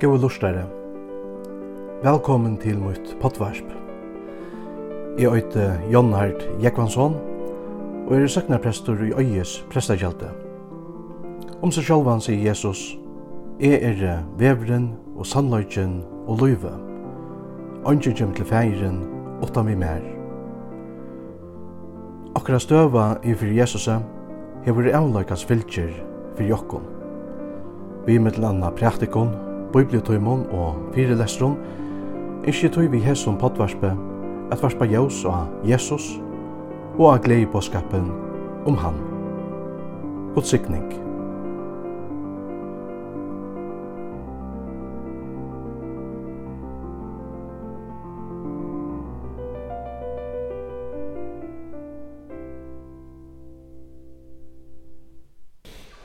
Gåa lustare. Velkommen til mitt potvarsp. Jeg øyte Jon Hart Jekvansson, og er søknarprestor i Øyes prestakjelte. Om seg sjálvan sier Jesus, Jeg er vevren og sannløyken og løyve. Ønsker kjem til feiren, åtta mi mer. Akkurat støva i fyrir Jesusa, hever avløykans fylkjer fyrir jokkon. Vi mittel anna praktikon, bibliotøymon og fyrelestron, ikkje tøy vi hesson potvarspe, at varspa jaus og Jesus, og av glei på skapen om han. God sikning.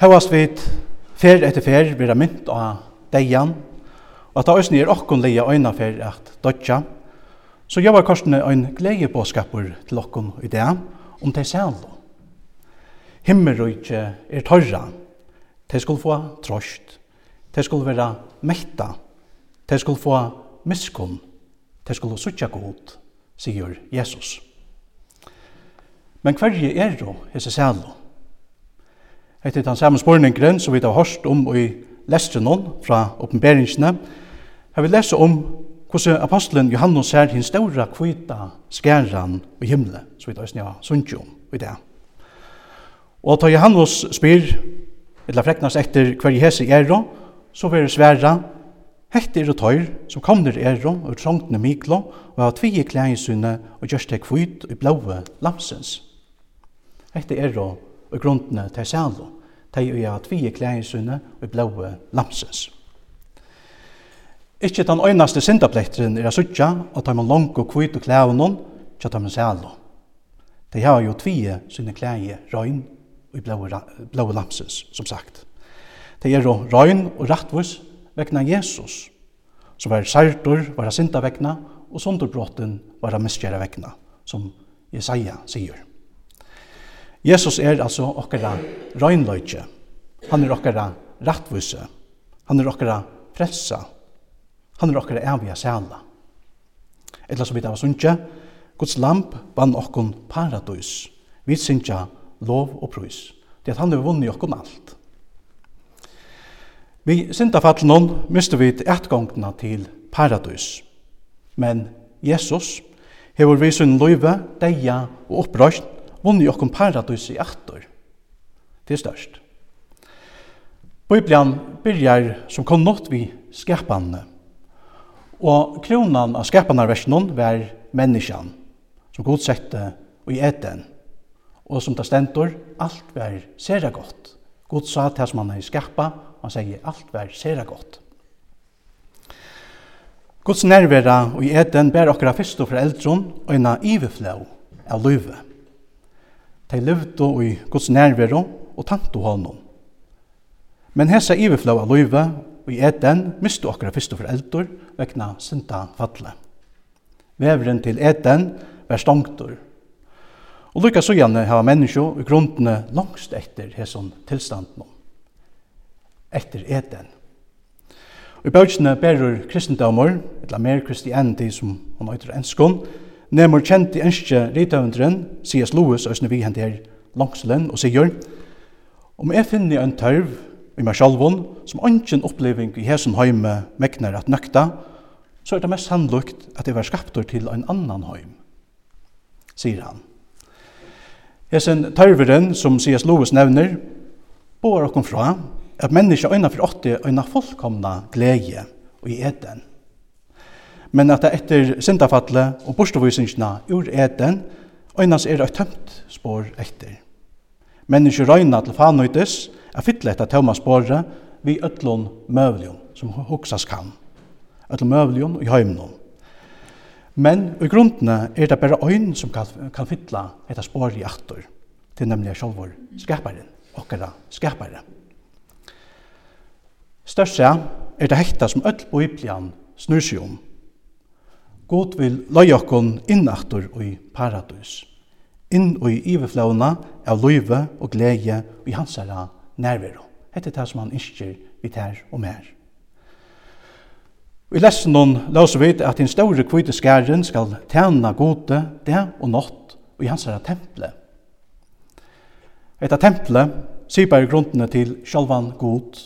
Hevast vit fer etter fer vera mynt av deian, og at det òsne er okkon leia øyna for at dodja, så jobbar korsene ein gledebåskapur til okkon i det om det sælo. Himmelrøyke er torra, det skulle få trost, det skulle være mekta, det skulle få miskunn, det skulle suttja god, sier Jesus. Men hverje er jo hese sælo? Hette den samme spurningren som vi har hørt om i lestren fra oppenberingene, har vi lest om hvordan apostelen Johannes ser hinn ståra kvita skæran i himmelen, så vi tar snja sunnkjom i det. Og ta Johannes spyr, eller freknas etter hver hese er, så vil det sværa, er og tøyr som kommer er og trångtene miklo, og har tvige klæinsunne og gjørste kvit i blåve lamsens. Hekter ero og grunnene til sælo de og jeg tvige klæringsrunne og blóa lamsens. Ikke den øynaste syndaplekteren er suttja og tar man lang og kvitt og klævnån tja tar man sælo. De har jo tvige sine klæge røyn og blåe lamsens, som sagt. De er jo røyn og rattvus vekna Jesus, som var særtor, var syndavegna og sunderbrotten var miskjæra vekna, som Jesaja sier. Jesus er altså okkara røgnløyke. Han er okkara rattvise. Han er okkara frelsa. Han er okkara evige sæla. Etla som vi tar sunnkje, Guds lamp vann okkon paradis. Vi synkja lov og prøys. Det at han har vunnet okkon alt. Vi syndafallen hon miste vi etgångna til paradis. Men Jesus hever vi sunn løyve, deia og opprøst vunni okkum paradis i attor. Det er størst. Bibelen byrjar som kom nått vi skapanne. Og kronan av skapanarversjonen var menneskjan, som god sette i eten. Og som det stentor, alt var sera godt. God sa til som han er skapa, og han sier alt var sera godt. Guds nærvera og i eten ber okkara fyrst og foreldron og en iveflau av livet. De levde i Guds nærvære og tante honom. Men hessa iverflå av løyve og i eten miste okra fyrste foreldre vekna synda fatle. Veveren til eten var stongtur. Og lukka så gjerne hava menneskje i grunnene langst etter hesson tilstanden etter eten. Og i bøkene berur kristendommer, eller mer kristianity som han øyder enskånd, nemur kjenti enskje ritaundren, C.S. Lewis, òsne vi hent her langselen, og sier, om jeg finner en tørv i meg sjalvun, som ønsken oppleving i hesen heime mekner at nøkta, så er det mest sannlukt at jeg var skaptor til en annan heim, sier han. Hesen tørveren, som C.S. Lewis nevner, bor okkom fra at menneska øyna for åtti øyna fullkomna glede og i eden men at det etter syndafallet og bortvisningene ur eten, øynens er et tømt spår etter. Mennesker røyna til fanøytes er fytle etter tømme spåret vi øtlån møvlion, som hoksas kan. Øtlån møvlion i høymnon. Men i grunnene er det bare øyn som kan, kan fytle etter spåret i aktor, til nemlig sjolvor skaparen, okkara skaparen. Størst er det hekta som øtl på Biblian snur seg om, God vil løye okkon innaktur i paradis, inn i iveflauna av løyve og glede i hans herra nærvero. Hette det som han isker vi tær og mer. I lessen noen låser vi at den store kvite skæren skal tjene gode det og nått i hans temple. Etta temple sier bare grunnene til sjalvan god.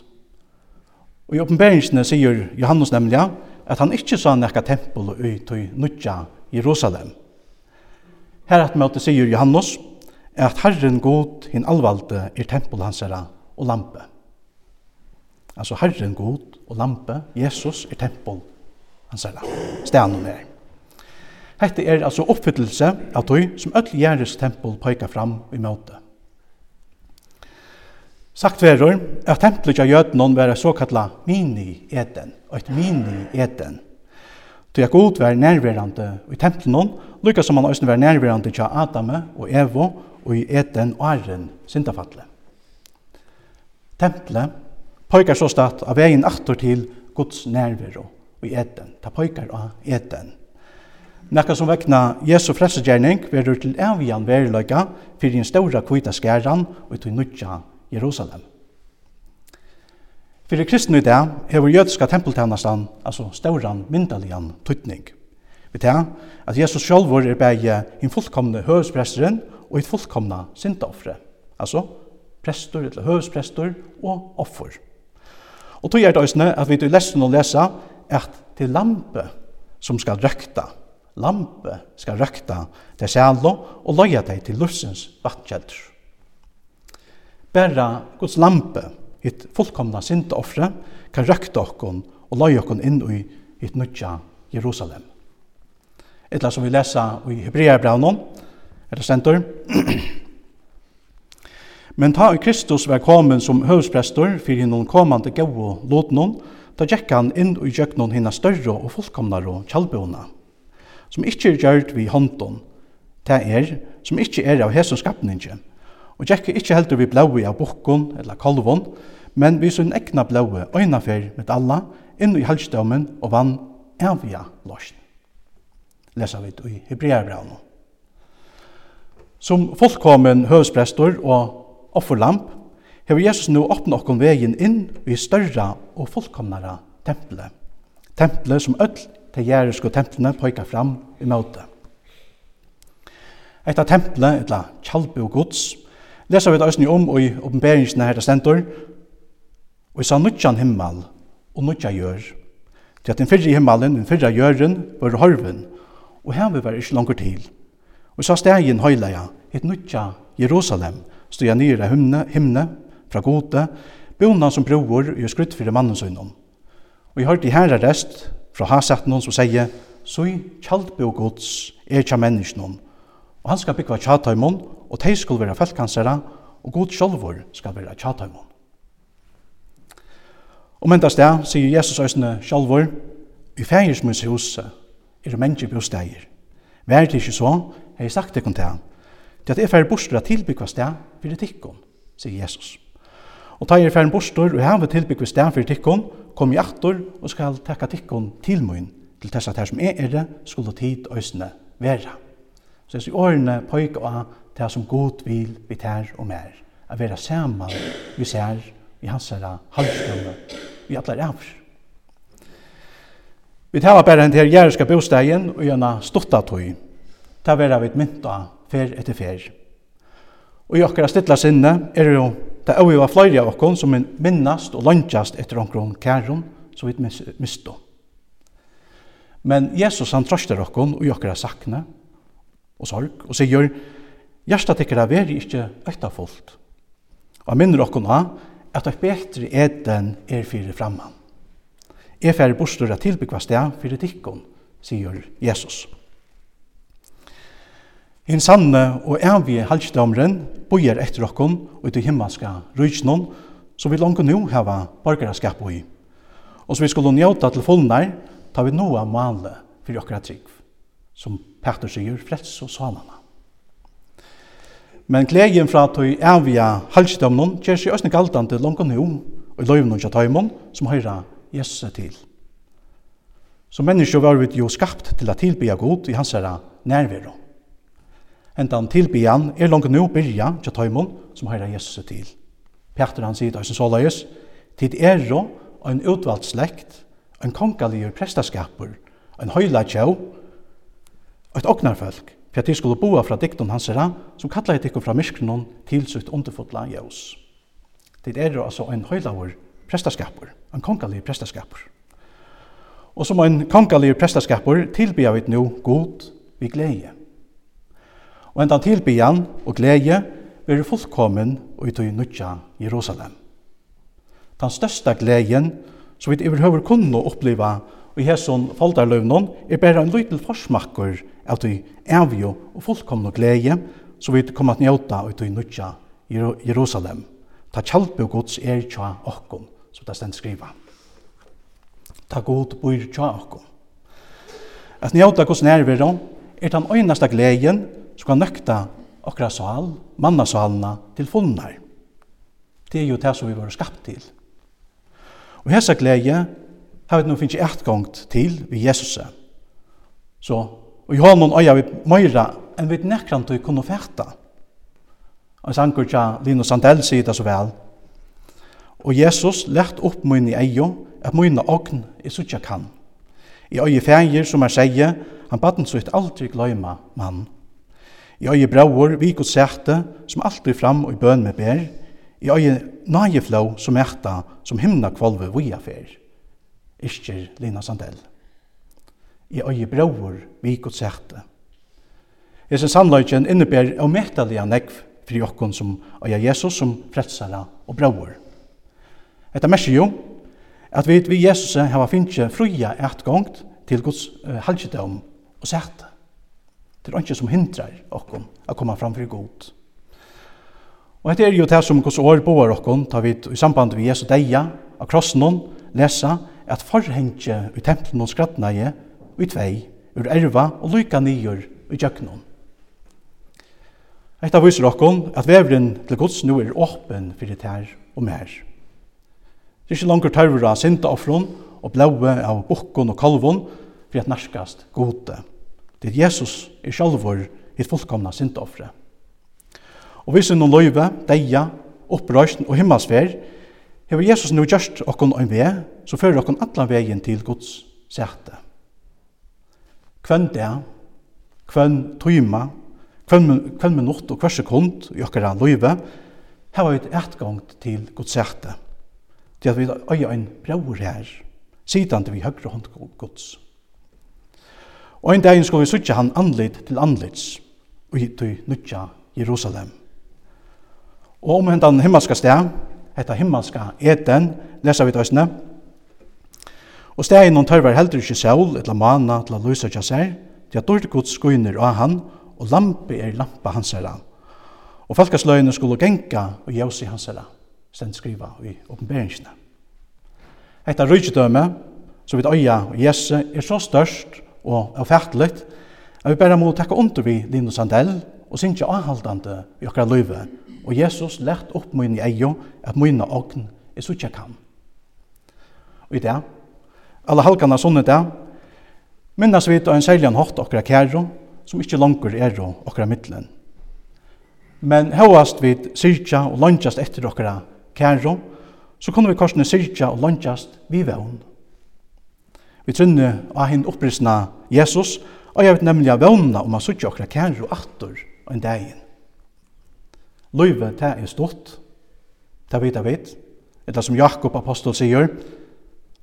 Og i oppenberingsene sier Johannes nemlig at han ikkje sa nekka tempel i tøy nutja Jerusalem. Her at møte sier Johannes at Herren god hin alvalde er tempel hans herra og lampe. Altså Herren god og lampe, Jesus er tempel hans herra, stenen er. Hette er altså oppfyllelse av tog som öll gjerres tempel pøyka fram i møte. Sagt verur at templet av jötnon var så kalla mini-eden, et mini-eden. Du er god var nærværende i templen, lykka som han også var nærværende til Adam og Evo og i eden og arren syndafatle. Templet pojkar så stad av veien aftur til Guds nærvero i eden. Ta pojkar av eden. Nekka som vekna Jesu frelsegjerning verur til evian verilaga fyrir en ståra kvita skæran og til nudja Jerusalem. Fyrir kristne i dag hefur jødiska tempeltænastan, altså stauran, myndaligan tutning. Vi tar at Jesus sjálfur er bægje hinn fullkomne høvespresteren og hinn fullkomna syndaoffre, altså prestur eller høvesprestur og offer. Og tog er det òsne at vi til lesen og lesa at til lampe som skal røkta, lampe skal røkta til sjalo og loja deg til lussens vattkjeldur bæra Guds lampe, hitt fullkomna syndoffre, kan røkta okkon og løy okkon inn i hitt nutja Jerusalem. Etla som vi lesa i Hebreabraunon, er det stendur. Men ta i Kristus var komen som høvsprestor fyrir hinnon komande gau og lotnon, ta gjekk han inn i gjøknon hina større og fullkomnar og kjallbona, som ikkje er gjørt vi håndon, ta er, som ikkje er av hesson skapningen, og gjekk ikkje heldur vi blaui av bukkon eller kolvon, men vi sunn egna blaui øynafer med alla inn i halsdømmen og vann evia losjen. Lesa vi i Hebreabraun. Som fullkommen høvsprestor og offerlamp, hever Jesus nu åpna okkon vegin inn i større og fullkomnare tempelet. Tempelet som öll til jæresko templene pøyka fram i møte. Etta tempelet, etla kjallbu og gods, lesa vi det om og i oppenberingen her det stendur. og i sa nutjan himmel og nutja gjør, til at den fyrre himmelen, den fyrre gjøren, var horven, og her vi var ikke langer til. Og i sa stegen høyleia, et nutja Jerusalem, stod nyra himne, himne fra gode, bonan som broer i skrutt fyrir mannen søgnom. Og jeg hørte i herre rest fra hasatten noen som sier, så i kjaldbo gods er kja menneskene. og han skal bygva tjataimon og de skal være feltkansere, og god sjálfur skal være tjataimon. Og menta sted, sier Jesus øsne sjálfur, i fægirsmunds hus er mennesker bostæger. Vær det ikke så, hei sagt det til han, til at jeg færre bostur at tilbyggva sted fyrir tikkon, sier Jesus. Og ta jeg færre bostor, og heve tilbyggva sted fyrir tikkon, kom i aktor og skal tekka tikkon til mun, til tess at her som er er skulle tid øsne vera. Så jeg sier årene pøyga av det som god vil vi tær og mer, A vera saman vi ser i hans herra halvstående, vi atler av. Vi tar bare en til jæreska bostegen og gjerne stutta tøy. ta vera vi mynta fer etter fer. Og i okkara stilla sinne er jo det er jo flere av okkon som minnast og landjast etter omkron kærum som vi misto. Men Jesus han trøster okkon og i okkara sakne og sorg og sier Hjertet tykkara veri ikkje øktafullt. Og minner okkon ha at eit betri eden er fyrir framman. Jeg færre bostur at tilbyggva sted fyrir tikkon, sier Jesus. Hinn sanne og evige halsdomren bojer etter okkon og ut i himmelska rujtnån, som vi langt nu hava borgaraskap i. Og som vi skulle njóta til fullnær, tar vi noa male fyrir okkara trygg, som Petter sier, frels og sanana. Men gleden fra at vi avgjør halvdømnen gjør seg også galdende langt nå og i løyvnen til tøymon som høyra Jesus til. Som mennesker var vi jo skapt til å tilbya god i hans herra nærvero. Hentan tilbyan er langt nå byrja til tøymon som høyra Jesus til. Peter han sier til Øysen Solaius, tid er og en utvalgt slekt, en kongalige prestaskaper, en høyla tjau, et oknarfolk, for at de skulle boa fra diktum hans herra, som kallar etikko fra myskrenon til sutt underfotla jævs. Det er altså en høylaur prestaskapur, en kongalig prestaskapur. Og som en kongalig prestaskapur tilbyr vi nu god vi glede. Og endan tilbyan og glede er fullkommen og i tøy nutja Jerusalem. Den største gleden som vi overhøver kunne oppleva og i hesson foldarløvnån er bare en liten forsmakker av de evige og fullkomne glede som vi kommer til njøta ut i nødja Jerusalem. Ta kjaldbøk gods er tja okkom, som det stendt skriva. Ta god bor tja okkom. At njøte gods nærvero er den øyneste gleden som kan nøkta okra sal, mannasalna til fullnar. Det er jo det som vi var skapt til. Og hessa glede har vi nu finnes gongt til vi Jesus. Så, og i hånden øya vi møyra enn vi nekrant vi kunne fætta. Og sankur tja Lino Sandell sier det så vel. Og Jesus lett opp mun i eio, at mun ogn i suttja kan. I øye fægir som er seie, han baden sutt aldri gløyma mann. I øye brauer vi god sætte som alltid fram og i bøn med ber. I øye nageflå som ekta, som himna kvalve vi fer iskjer Lina Sandell. I øye brauer vi godt sætte. Jeg synes sannløyken innebærer å metalige negv fri okkon som øye Jesus som fretsara og brauer. Etta mersi jo at vi vi Jesus hava finnje fruja gongt til Guds uh, halgjedom og sætte. Det er ikke som hindrar okkon å komme fram for god. Og dette er jo det som Guds år boar okkon, tar vi i samband med Jesu deia av krossen, lesa, at forhengje i templen og skrattnaje i tvei, ur erva og lykka nyer i tjøknum. Etta viser okkom at vevren til gods nu er åpen fyrir tær og mer. Det er ikke langer tørvra sinta offron og blaue av bukken og kalvon fyrir at narskast gode. Det er Jesus er sjalvor i fullkomna sinta offre. Og hvis er noen løyve, deia, opprøysten og himmelsfer, Hef Jesus nu gjørst okkon ein vei, så fører okkon alla vegin til Guds sete. Kvenn det, kvenn tøyma, kvenn, minutt og hver sekund i okkara løyve, heva vi gongt til Guds sete. Det at vi øya ein braur her, sidan vi høyre hånd Guds. Og en dag skal vi sutja han anlid til anlids, og hit til nutja Jerusalem. Og om hendan himmelska sted, hetta himmelska eten, lesa vi tøysene. Og stegin noen tørver heldur ikkje sjål, etla mana, etla lysa kja seg, til at dårlig gods skuiner av han, og lampe er lampa hans herra. Og falkasløyene skulle genka og jausi hans herra, stend skriva i oppenberingsene. Hetta rujtjødøme, som vit øya og jesse, er så størst og avfærteligt, at vi bare må takka under vi Lino Sandell og synkja avhaldande i okra løyve, og Jesus lett opp min i eio at munna ogn er sutja kan. Og i det, alle halkana sånne det, minnes vi til en særlig hatt okra kæro, som ikkje langer er okra middelen. Men høyast vi syrkja og langast etter okra kæro, så kunne vi korsne syrkja og langast vi vevn. Vi trunne av hinn opprisna Jesus, og jeg vet nemlig av vevna om han sutja okkar kæro og en dagen. Løyve, det er stort. Det vet jeg vet. Eller som Jakob apostel sier,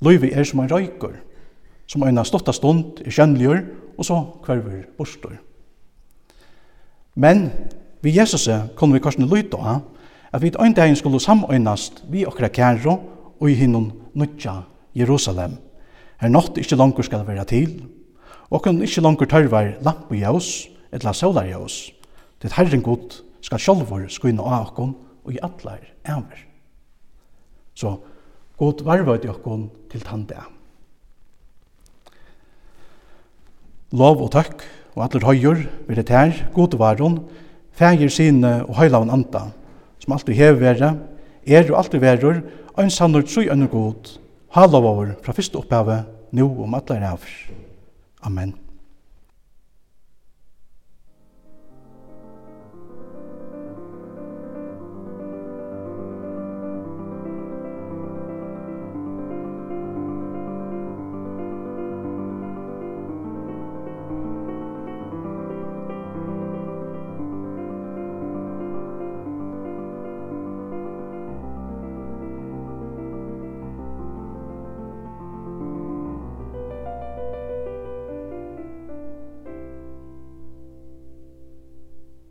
løyve er som en røyker, som en storta stund er kjennligur, og så kverver bostor. Men vi Jesus kunne vi korsne lytte av, at vi en dagen skulle samøynast vi okra kæro og i hinnom nødja Jerusalem. Her nått ikkje langer skal være til, og kun ikkje langer tørvar lampe i oss, etla solar i oss, Det Herren god skal sjálfur skuina av okkon og i atlar æver. Så god varva ut okkon til tanda. Lov og takk og atler høyur vil det her god varon fægir sine og høylaven anda som alltid hever vera er og alltid verur og en sannur tru ønne god halavavur fra fyrst opphavet nu om atlar æver. Amen.